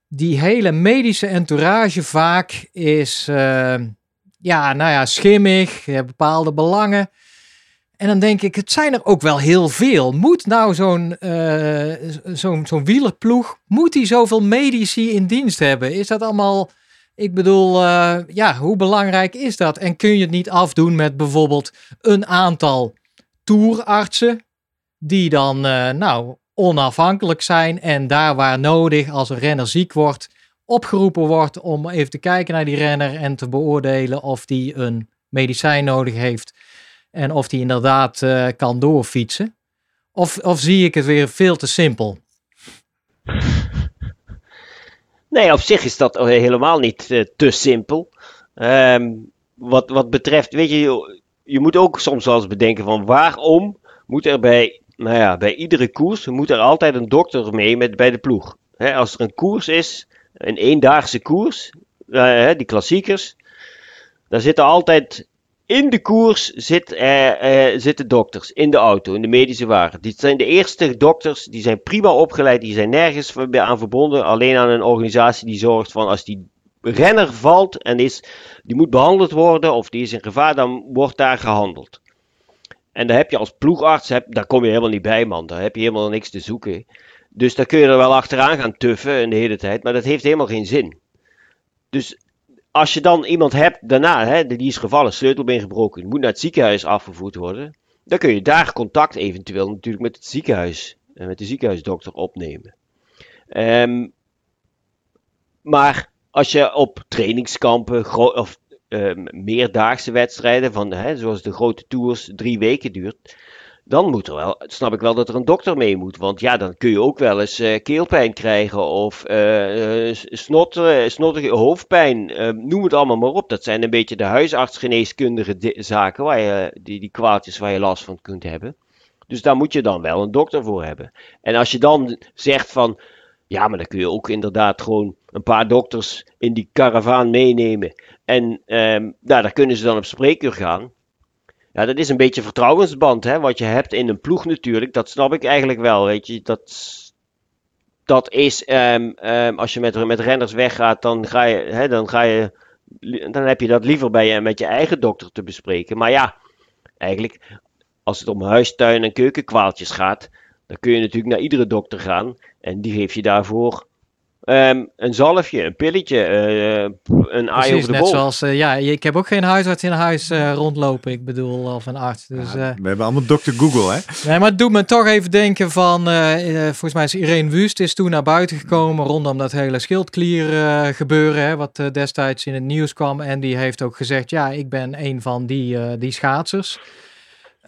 die hele medische entourage vaak is, ja, nou ja, schimmig, je hebt bepaalde belangen. En dan denk ik, het zijn er ook wel heel veel. Moet nou zo'n uh, zo'n zo'n wielerploeg, moet die zoveel medici in dienst hebben? Is dat allemaal, ik bedoel, uh, ja, hoe belangrijk is dat? En kun je het niet afdoen met bijvoorbeeld een aantal toerartsen, die dan, uh, nou, onafhankelijk zijn en daar waar nodig, als een renner ziek wordt, opgeroepen wordt om even te kijken naar die renner en te beoordelen of die een medicijn nodig heeft en of die inderdaad uh, kan doorfietsen? Of, of zie ik het weer veel te simpel? Nee, op zich is dat helemaal niet uh, te simpel. Um, wat, wat betreft, weet je, je moet ook soms wel eens bedenken van waarom moet er bij, nou ja, bij iedere koers moet er altijd een dokter mee met, bij de ploeg. Als er een koers is, een eendaagse koers, uh, die klassiekers, daar zitten altijd in de koers zit, uh, zitten dokters in de auto, in de medische wagen. Dit zijn de eerste dokters, die zijn prima opgeleid, die zijn nergens aan verbonden. Alleen aan een organisatie die zorgt van als die renner valt en is, die moet behandeld worden of die is in gevaar, dan wordt daar gehandeld. En daar heb je als ploegarts, heb, daar kom je helemaal niet bij man, daar heb je helemaal niks te zoeken. Dus daar kun je er wel achteraan gaan tuffen de hele tijd, maar dat heeft helemaal geen zin. Dus als je dan iemand hebt daarna, hè, die is gevallen, sleutelbeen gebroken, moet naar het ziekenhuis afgevoerd worden, dan kun je daar contact eventueel natuurlijk met het ziekenhuis en met de ziekenhuisdokter opnemen. Um, maar als je op trainingskampen of uh, meerdaagse wedstrijden, van, hè, zoals de grote tours, drie weken duurt, dan moet er wel, snap ik wel dat er een dokter mee moet. Want ja, dan kun je ook wel eens uh, keelpijn krijgen of uh, snot, snottige hoofdpijn. noem het allemaal maar op. Dat zijn een beetje de huisartsgeneeskundige zaken, waar je, die, die kwaadjes waar je last van kunt hebben. Dus daar moet je dan wel een dokter voor hebben. En als je dan zegt van, ja, maar dan kun je ook inderdaad gewoon een paar dokters in die karavaan meenemen. En um, nou, daar kunnen ze dan op spreekuur gaan. Ja, dat is een beetje vertrouwensband, hè, wat je hebt in een ploeg natuurlijk. Dat snap ik eigenlijk wel, weet je. Dat, dat is, um, um, als je met, met renners weggaat, dan ga je, hè, dan ga je, dan heb je dat liever bij je, met je eigen dokter te bespreken. Maar ja, eigenlijk, als het om huistuin- en keukenkwaaltjes gaat, dan kun je natuurlijk naar iedere dokter gaan. En die geeft je daarvoor Um, een zalfje, een pilletje, uh, een eye de net zoals, uh, ja, ik heb ook geen huisarts in huis uh, rondlopen, ik bedoel, of een arts. Dus, ja, we hebben allemaal dokter Google, hè? Nee, maar het doet me toch even denken van, volgens mij is Irene Wust is toen naar buiten gekomen rondom dat hele schildklier gebeuren, hè, wat destijds in het nieuws kwam. En die heeft ook gezegd, ja, ik ben een van die, die schaatsers.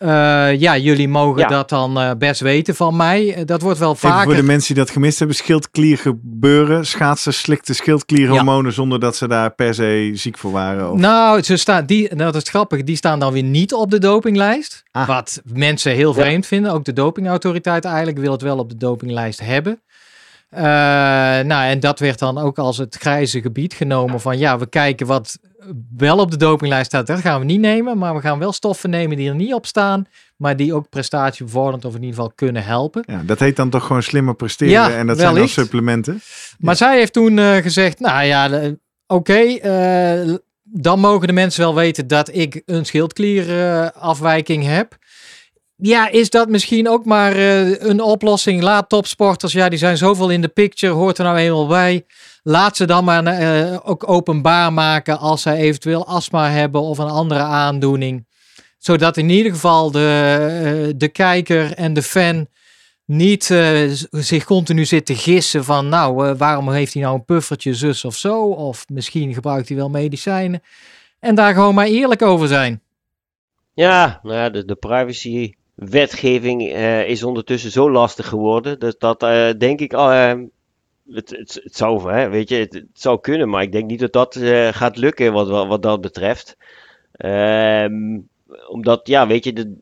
Uh, ja, jullie mogen ja. dat dan uh, best weten van mij. Uh, dat wordt wel vaker... Even voor de mensen die dat gemist hebben. Schildklier gebeuren. Schaatsen slikten schildklierhormonen ja. zonder dat ze daar per se ziek voor waren. Of... Nou, ze staan, die, nou, dat is grappig. Die staan dan weer niet op de dopinglijst. Ah. Wat mensen heel vreemd vinden. Ook de dopingautoriteit eigenlijk wil het wel op de dopinglijst hebben. nou, en dat werd dan ook als het grijze gebied genomen van ja, we kijken wat wel op de dopinglijst staat, dat gaan we niet nemen. Maar we gaan wel stoffen nemen die er niet op staan. Maar die ook prestatiebevorderend of in ieder geval kunnen helpen. Ja, dat heet dan toch gewoon slimmer presteren. Ja, en dat zijn dan supplementen. Maar zij heeft toen uh, gezegd, nou ja, oké. Okay, uh, dan mogen de mensen wel weten dat ik een schildklierafwijking heb. Ja, is dat misschien ook maar een oplossing? Laat topsporters, ja, die zijn zoveel in de picture, hoort er nou eenmaal bij. Laat ze dan maar uh, ook openbaar maken als zij eventueel astma hebben of een andere aandoening. Zodat in ieder geval de, uh, de kijker en de fan niet zich continu zit te gissen van nou, waarom heeft hij nou een puffertje zus of zo? Of misschien gebruikt hij wel medicijnen. En daar gewoon maar eerlijk over zijn. Ja, nou ja, de privacy wetgeving is ondertussen zo lastig geworden. Dus dat denk ik het, het, het, zou, hè, weet je, het, zou kunnen, maar ik denk niet dat dat uh, gaat lukken wat, wat, dat betreft. Um, omdat, ja, weet je, de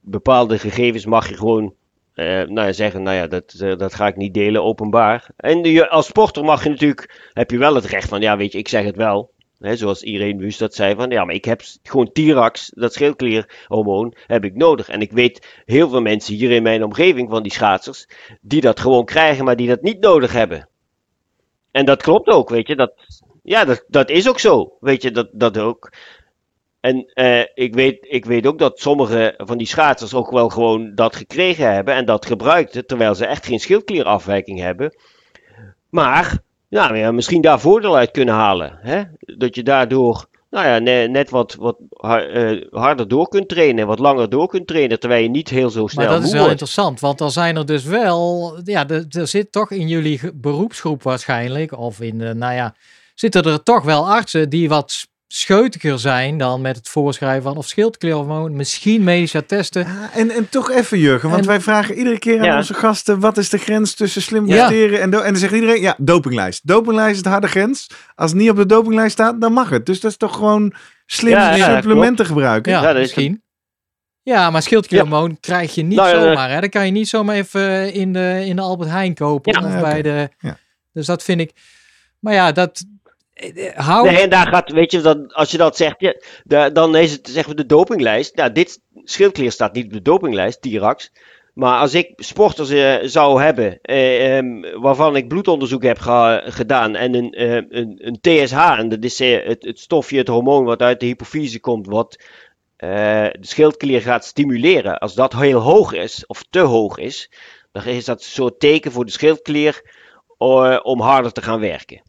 bepaalde gegevens mag je gewoon eh, nou ja, zeggen, nou ja, dat, eh, dat ga ik niet delen openbaar. En als sporter mag je natuurlijk, heb je wel het recht van, ja weet je, ik zeg het wel. Zoals Irene Wust dat zei van, ja maar ik heb gewoon Tirax, dat schildklierhormoon, heb ik nodig. En ik weet heel veel mensen hier in mijn omgeving van die schaatsers, die dat gewoon krijgen, maar die dat niet nodig hebben. En dat klopt ook, weet je, dat, ja, dat, dat is ook zo, weet je, dat, dat ook. En eh, ik, weet, ik weet ook dat sommige van die schaatsers ook wel gewoon dat gekregen hebben en dat gebruikten, terwijl ze echt geen schildklierafwijking hebben. Maar, nou ja, misschien daar voordeel uit kunnen halen. Hè? Dat je daardoor nou ja, net wat, wat eh, harder door kunt trainen, wat langer door kunt trainen, terwijl je niet heel zo snel Maar dat is wel interessant, want dan zijn er dus wel, ja, er zit toch in jullie beroepsgroep waarschijnlijk, of in de, nou ja, zitten er toch wel artsen die wat scheutiger zijn dan met het voorschrijven van of schildklierhormoon, misschien medische testen. Ja, en, en toch even Jurgen, want wij vragen iedere keer aan onze gasten, wat is de grens tussen slim presteren en, en dan zegt iedereen, ja, dopinglijst. Dopinglijst is de harde grens. Als het niet op de dopinglijst staat, dan mag het. Dus dat is toch gewoon slim supplementen gebruiken. Ja, misschien. Ja, maar schildklierhormoon krijg je niet nou, zomaar. Hè? Dan kan je niet zomaar even in de, in de Albert Heijn kopen. Of bij de, Dus dat vind ik... Maar ja, dat, Hou... Nee, en daar gaat, weet je, als je dat zegt, ja, dan is het zeggen we de dopinglijst. Nou, dit schildklier staat niet op de dopinglijst, Tirax. Maar als ik sporters uh, zou hebben eh, ehm, waarvan ik bloedonderzoek heb gedaan en een, een, een, TSH, en dat is eh, het, het, stofje, het hormoon wat uit de hypofyse komt, wat de schildklier gaat stimuleren. Als dat heel hoog is, of te hoog is, dan is dat een soort teken voor de schildklier om harder te gaan werken.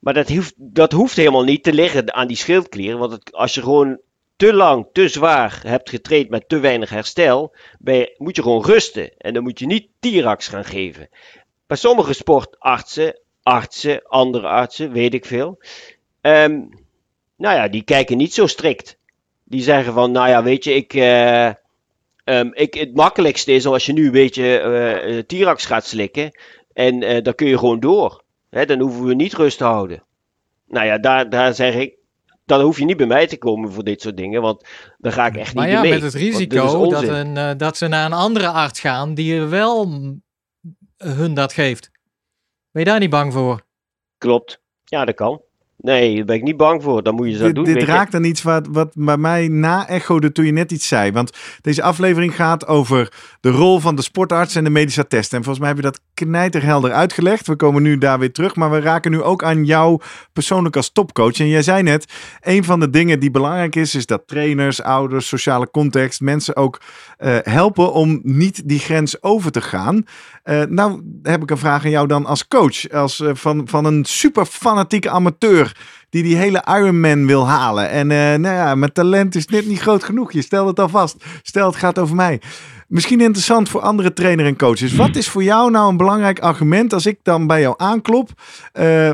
Maar dat hoeft, dat hoeft helemaal niet te liggen aan die schildklier. Want als je gewoon te lang, te zwaar hebt getraind met te weinig herstel, moet je gewoon rusten. En dan moet je niet Tirax gaan geven. Bij sommige sportartsen, artsen, andere artsen, weet ik veel. Um, nou ja, die kijken niet zo strikt. Die zeggen van, nou ja, weet je, ik, uh, um, ik, het makkelijkste is als je nu een beetje uh, Tirax gaat slikken. En dan kun je gewoon door. Hè, dan hoeven we niet rust te houden. Nou ja, daar, daar zeg ik, dan hoef je niet bij mij te komen voor dit soort dingen, want dan ga ik echt niet maar ja, met het risico dat, een, uh, dat ze naar een andere arts gaan die wel hun dat geeft. Ben je daar niet bang voor? Klopt. Ja, dat kan. Nee, daar ben ik niet bang voor. Dan moet je zo dit, doen. Dit raakt dan iets wat, wat bij mij na echode toen je net iets zei. Want deze aflevering gaat over de rol van de sportarts en de medische test. En volgens mij heb je dat knijterhelder uitgelegd. We komen nu daar weer terug. Maar we raken nu ook aan jou persoonlijk als topcoach. En jij zei net, een van de dingen die belangrijk is, is dat trainers, ouders, sociale context, mensen ook uh, helpen om niet die grens over te gaan. Uh, nou heb ik een vraag aan jou dan als coach. Als, uh, van, van een super fanatieke amateur die die hele Ironman wil halen. En nou ja, mijn talent is net niet groot genoeg. Je stelt het al vast. Stel het gaat over mij. Misschien interessant voor andere trainers en coaches. Wat is voor jou nou een belangrijk argument als ik dan bij jou aanklop?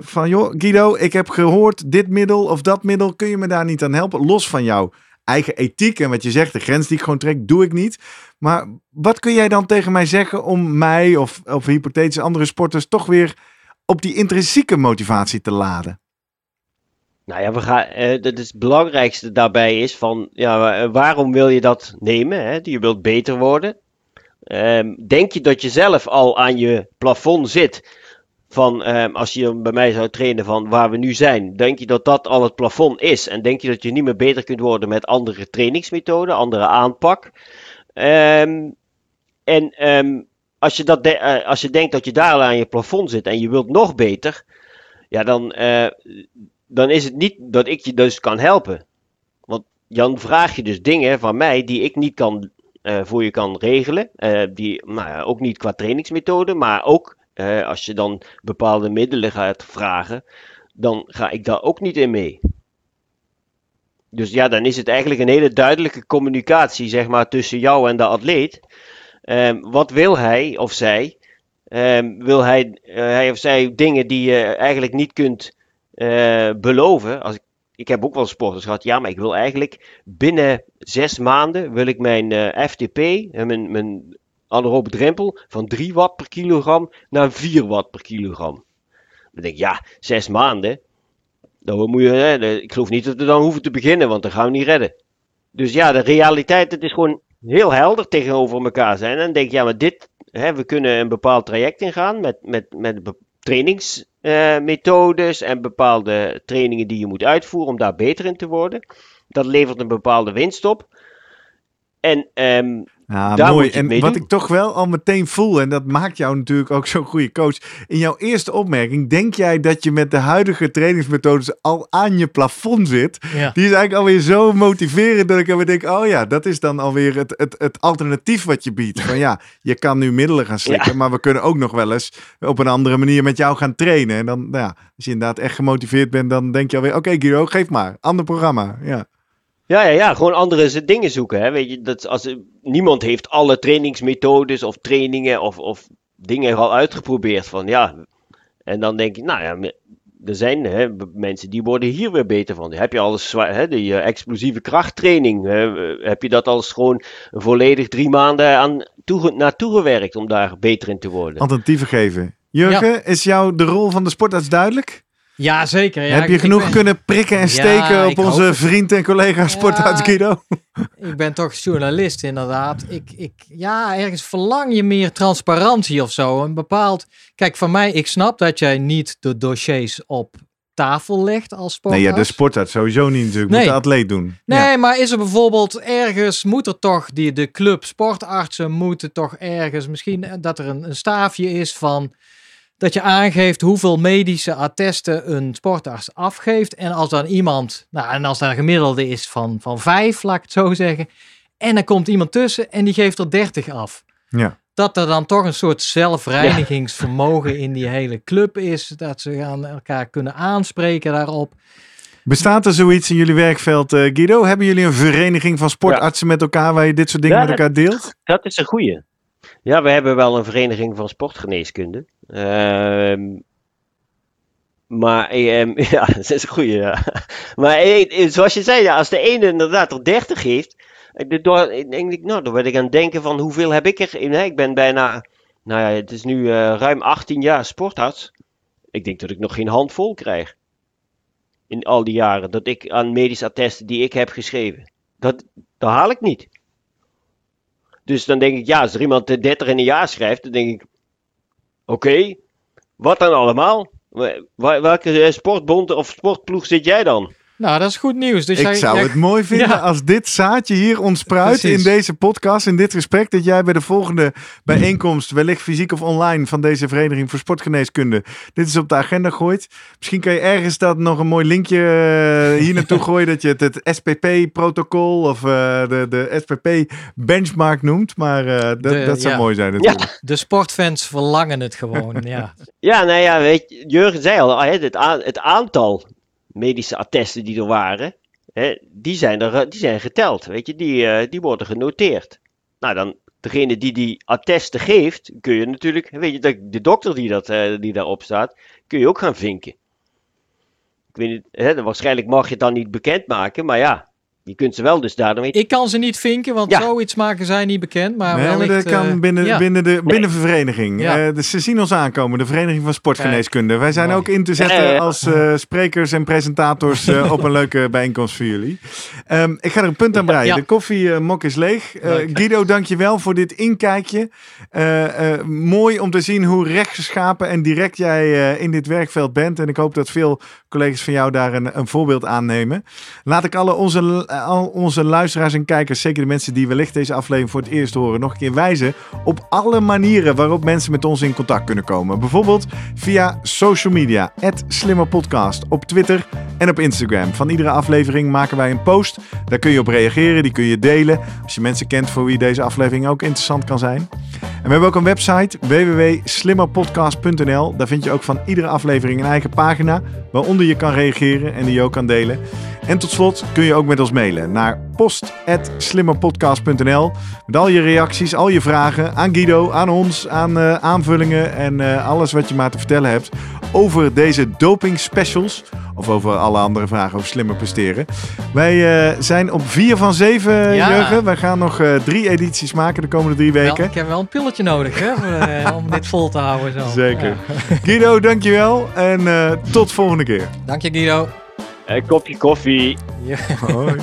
Van joh, Guido, ik heb gehoord dit middel of dat middel. Kun je me daar niet aan helpen? Los van jouw eigen ethiek en wat je zegt, de grens die ik gewoon trek, doe ik niet. Maar wat kun jij dan tegen mij zeggen om mij of, of hypothetisch andere sporters toch weer op die intrinsieke motivatie te laden? Nou ja, we gaan, eh, het belangrijkste daarbij is van, ja, waarom wil je dat nemen? Hè? Je wilt beter worden. Um, denk je dat je zelf al aan je plafond zit? Van um, als je bij mij zou trainen van waar we nu zijn, denk je dat dat al het plafond is? En denk je dat je niet meer beter kunt worden met andere trainingsmethoden, andere aanpak? Um, en als, je dat uh, als je denkt dat je daar al aan je plafond zit en je wilt nog beter, ja, dan, uh, dan is het niet dat ik je dus kan helpen. Want dan vraag je dus dingen van mij die ik niet kan, uh, voor je kan regelen. Die, nou ook niet qua trainingsmethode, maar ook als je dan bepaalde middelen gaat vragen, dan ga ik daar ook niet in mee. Dus ja, dan is het eigenlijk een hele duidelijke communicatie, zeg maar, tussen jou en de atleet. Um, wat wil hij of zij? Um, wil hij, hij of zij dingen die je eigenlijk niet kunt uh, beloven. Als ik, ik heb ook wel sporters gehad. Ja, maar ik wil eigenlijk binnen zes maanden wil ik mijn uh, FTP, mijn, mijn anaerobe drempel, van 3 watt per kilogram naar 4 watt per kilogram. Dan denk ik, ja, zes maanden. Dan moet je, hè, ik geloof niet dat we dan hoeven te beginnen, want dan gaan we niet redden. Dus ja, de realiteit, het is gewoon heel helder tegenover elkaar zijn. En denk je, ja, maar dit, hè, we kunnen een bepaald traject ingaan met, met, met trainingsmethodes en bepaalde trainingen die je moet uitvoeren om daar beter in te worden. Dat levert een bepaalde winst op. En ehm, Ja, Daar mooi. En wat doen. ik toch wel al meteen voel, en dat maakt jou natuurlijk ook zo'n goede coach. In jouw eerste opmerking, denk jij dat je met de huidige trainingsmethodes al aan je plafond zit? Ja. Die is eigenlijk alweer zo motiverend dat ik alweer denk, oh ja, dat is dan alweer het, het, het alternatief wat je biedt. Van ja, je kan nu middelen gaan slikken, Ja. maar we kunnen ook nog wel eens op een andere manier met jou gaan trainen. En dan, nou ja, als je inderdaad echt gemotiveerd bent, dan denk je alweer, oké Guido, geef maar, ander programma. Ja. Ja, ja, ja, gewoon andere dingen zoeken. Hè? Weet je, dat als, niemand heeft alle trainingsmethodes of trainingen of, of dingen al uitgeprobeerd. Van, ja. En dan denk ik, nou ja, er zijn hè, mensen die worden hier weer beter van. Heb je alles zwaar, hè, die eh, explosieve krachttraining, hè, eh, heb je dat als gewoon volledig drie maanden aan toe, naartoe gewerkt om daar beter in te worden? Alternatieven geven. Jurgen, is jou de rol van de sportarts duidelijk? Ja, zeker. Ja, Heb je genoeg ben, kunnen prikken en Ja, steken op onze vriend en collega sportarts. Guido? Ik ben toch journalist, inderdaad. Ik, ik, ja, ergens verlang je meer transparantie of zo. Een bepaald. Kijk, van mij, ik snap dat jij niet de dossiers op tafel legt als Nee, sportarts. ja, de sportarts sowieso niet natuurlijk. Moet Nee. de atleet doen. Nee, Ja. maar is er bijvoorbeeld ergens, moet er toch, die, de club sportartsen moeten toch ergens, misschien dat er een, een staafje is van, dat je aangeeft hoeveel medische attesten een sportarts afgeeft. En als dan iemand, nou en als daar een gemiddelde is van, van vijf, laat ik het zo zeggen. En dan komt iemand tussen en die geeft er 30 af. Ja. Dat er dan toch een soort zelfreinigingsvermogen in die hele club is. Dat ze gaan elkaar kunnen aanspreken daarop. Bestaat er zoiets in jullie werkveld, eh, Guido? Hebben jullie een vereniging van sportartsen met elkaar waar je dit soort dingen Ja, met elkaar deelt? Dat is een goeie. Ja, we hebben wel een vereniging van sportgeneeskunde. Ehm, maar ehm, ja, dat is een goeie. Ja. Maar eh, zoals je zei, als de ene inderdaad er 30 heeft, eh, denk ik, nou, dan word ik aan het denken van hoeveel heb ik er? Ik ben bijna, nou ja, het is nu eh, ruim 18 jaar sportarts. Ik denk dat ik nog geen handvol krijg. In al die jaren dat ik aan medische attesten die ik heb geschreven. Dat, dat haal ik niet. Dus dan denk ik, ja, als er iemand de 30 in een jaar schrijft, dan denk ik, oké, wat dan allemaal? Welke eh, sportbond of sportploeg zit jij dan? Nou, dat is goed nieuws. Dus Ik jij- zou jij- het mooi vinden Ja. als dit zaadje hier ontspruit Precies. in deze podcast, in dit gesprek, dat jij bij de volgende bijeenkomst, wellicht fysiek of online, van deze Vereniging voor Sportgeneeskunde, dit is op de agenda gooit. Misschien kan je ergens dat nog een mooi linkje eh, hier naartoe gooien, dat je het het SPP-protocol of eh, de, de SPP-benchmark noemt, maar eh, dat, De- dat zou ja. mooi zijn natuurlijk. De sportfans verlangen het gewoon, ja. Ja, nou ja, weet je, Jurgen zei al, hè, het, a- het aantal medische attesten die er waren, hè, die, zijn er, eh, die zijn geteld, weet je, die, eh, die worden genoteerd. Nou, dan degene die die attesten geeft, kun je natuurlijk, weet je, de, de dokter die, dat, eh, die daarop staat, kun je ook gaan vinken. Ik weet hè, waarschijnlijk mag je het dan niet bekendmaken, maar ja, je kunt ze wel dus daardoor mee Ik kan ze niet vinken, want Ja. zoiets maken zij niet bekend. Maar Nee, maar wellicht, dat kan eh, binnen, ja. binnen, de, binnen de vereniging. Ja. Eh, dus ze zien ons aankomen, de Vereniging van Sportgeneeskunde. Wij zijn Mooi. ook in te zetten als eh, sprekers en presentators eh, op een leuke bijeenkomst voor jullie. Ehm, ik ga er een punt aan breien. Ja. De koffiemok is leeg. Eh. Guido, dank je wel voor dit inkijkje. Eh, eh, mooi om te zien hoe rechtsgeschapen en direct jij eh, in dit werkveld bent. En ik hoop dat veel collega's van jou daar een, een voorbeeld aan nemen. Laat ik alle onze, al onze luisteraars en kijkers, zeker de mensen die wellicht deze aflevering voor het eerst horen, nog een keer wijzen op alle manieren waarop mensen met ons in contact kunnen komen. Bijvoorbeeld via social media, @slimmerpodcast op Twitter en op Instagram. Van iedere aflevering maken wij een post. Daar kun je op reageren, die kun je delen. Als je mensen kent voor wie deze aflevering ook interessant kan zijn. En we hebben ook een website www.slimmerpodcast.nl. Daar vind je ook van iedere aflevering een eigen pagina waaronder je kan reageren en die je ook kan delen. En tot slot kun je ook met ons mailen naar post.slimmerpodcast.nl met al je reacties, al je vragen aan Guido, aan ons, aan eh, aanvullingen en eh, alles wat je maar te vertellen hebt over deze doping specials of over alle andere vragen over slimmer presteren. Wij eh, zijn op vier van zeven, Ja. Jurgen. Wij gaan nog eh, drie edities maken de komende drie Wel, weken. ik heb wel een pilletje nodig hè, voor, eh, om dit vol te houden. Zo. Zeker. Ja. Guido, dankjewel en eh, tot volgende keer. Dank je Guido. Een kopje koffie. Ja. Hoi.